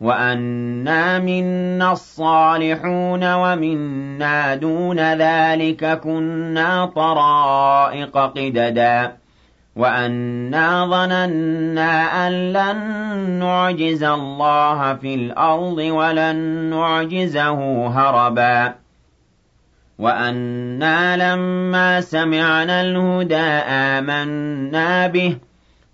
وأنا منا الصالحون ومنا دون ذلك كنا طرائق قددا وأنا ظننا أن لن نعجز الله في الأرض ولن نعجزه هربا وأنا لما سمعنا الهدى آمنا به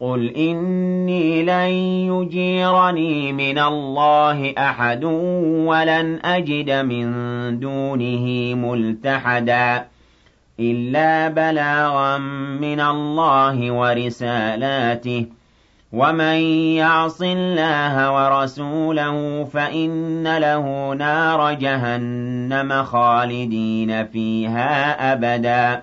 قل إني لن يجيرني من الله أحد ولن أجد من دونه ملتحدا إلا بلاغا من الله ورسالاته ومن يعص الله ورسوله فإن له نار جهنم خالدين فيها أبدا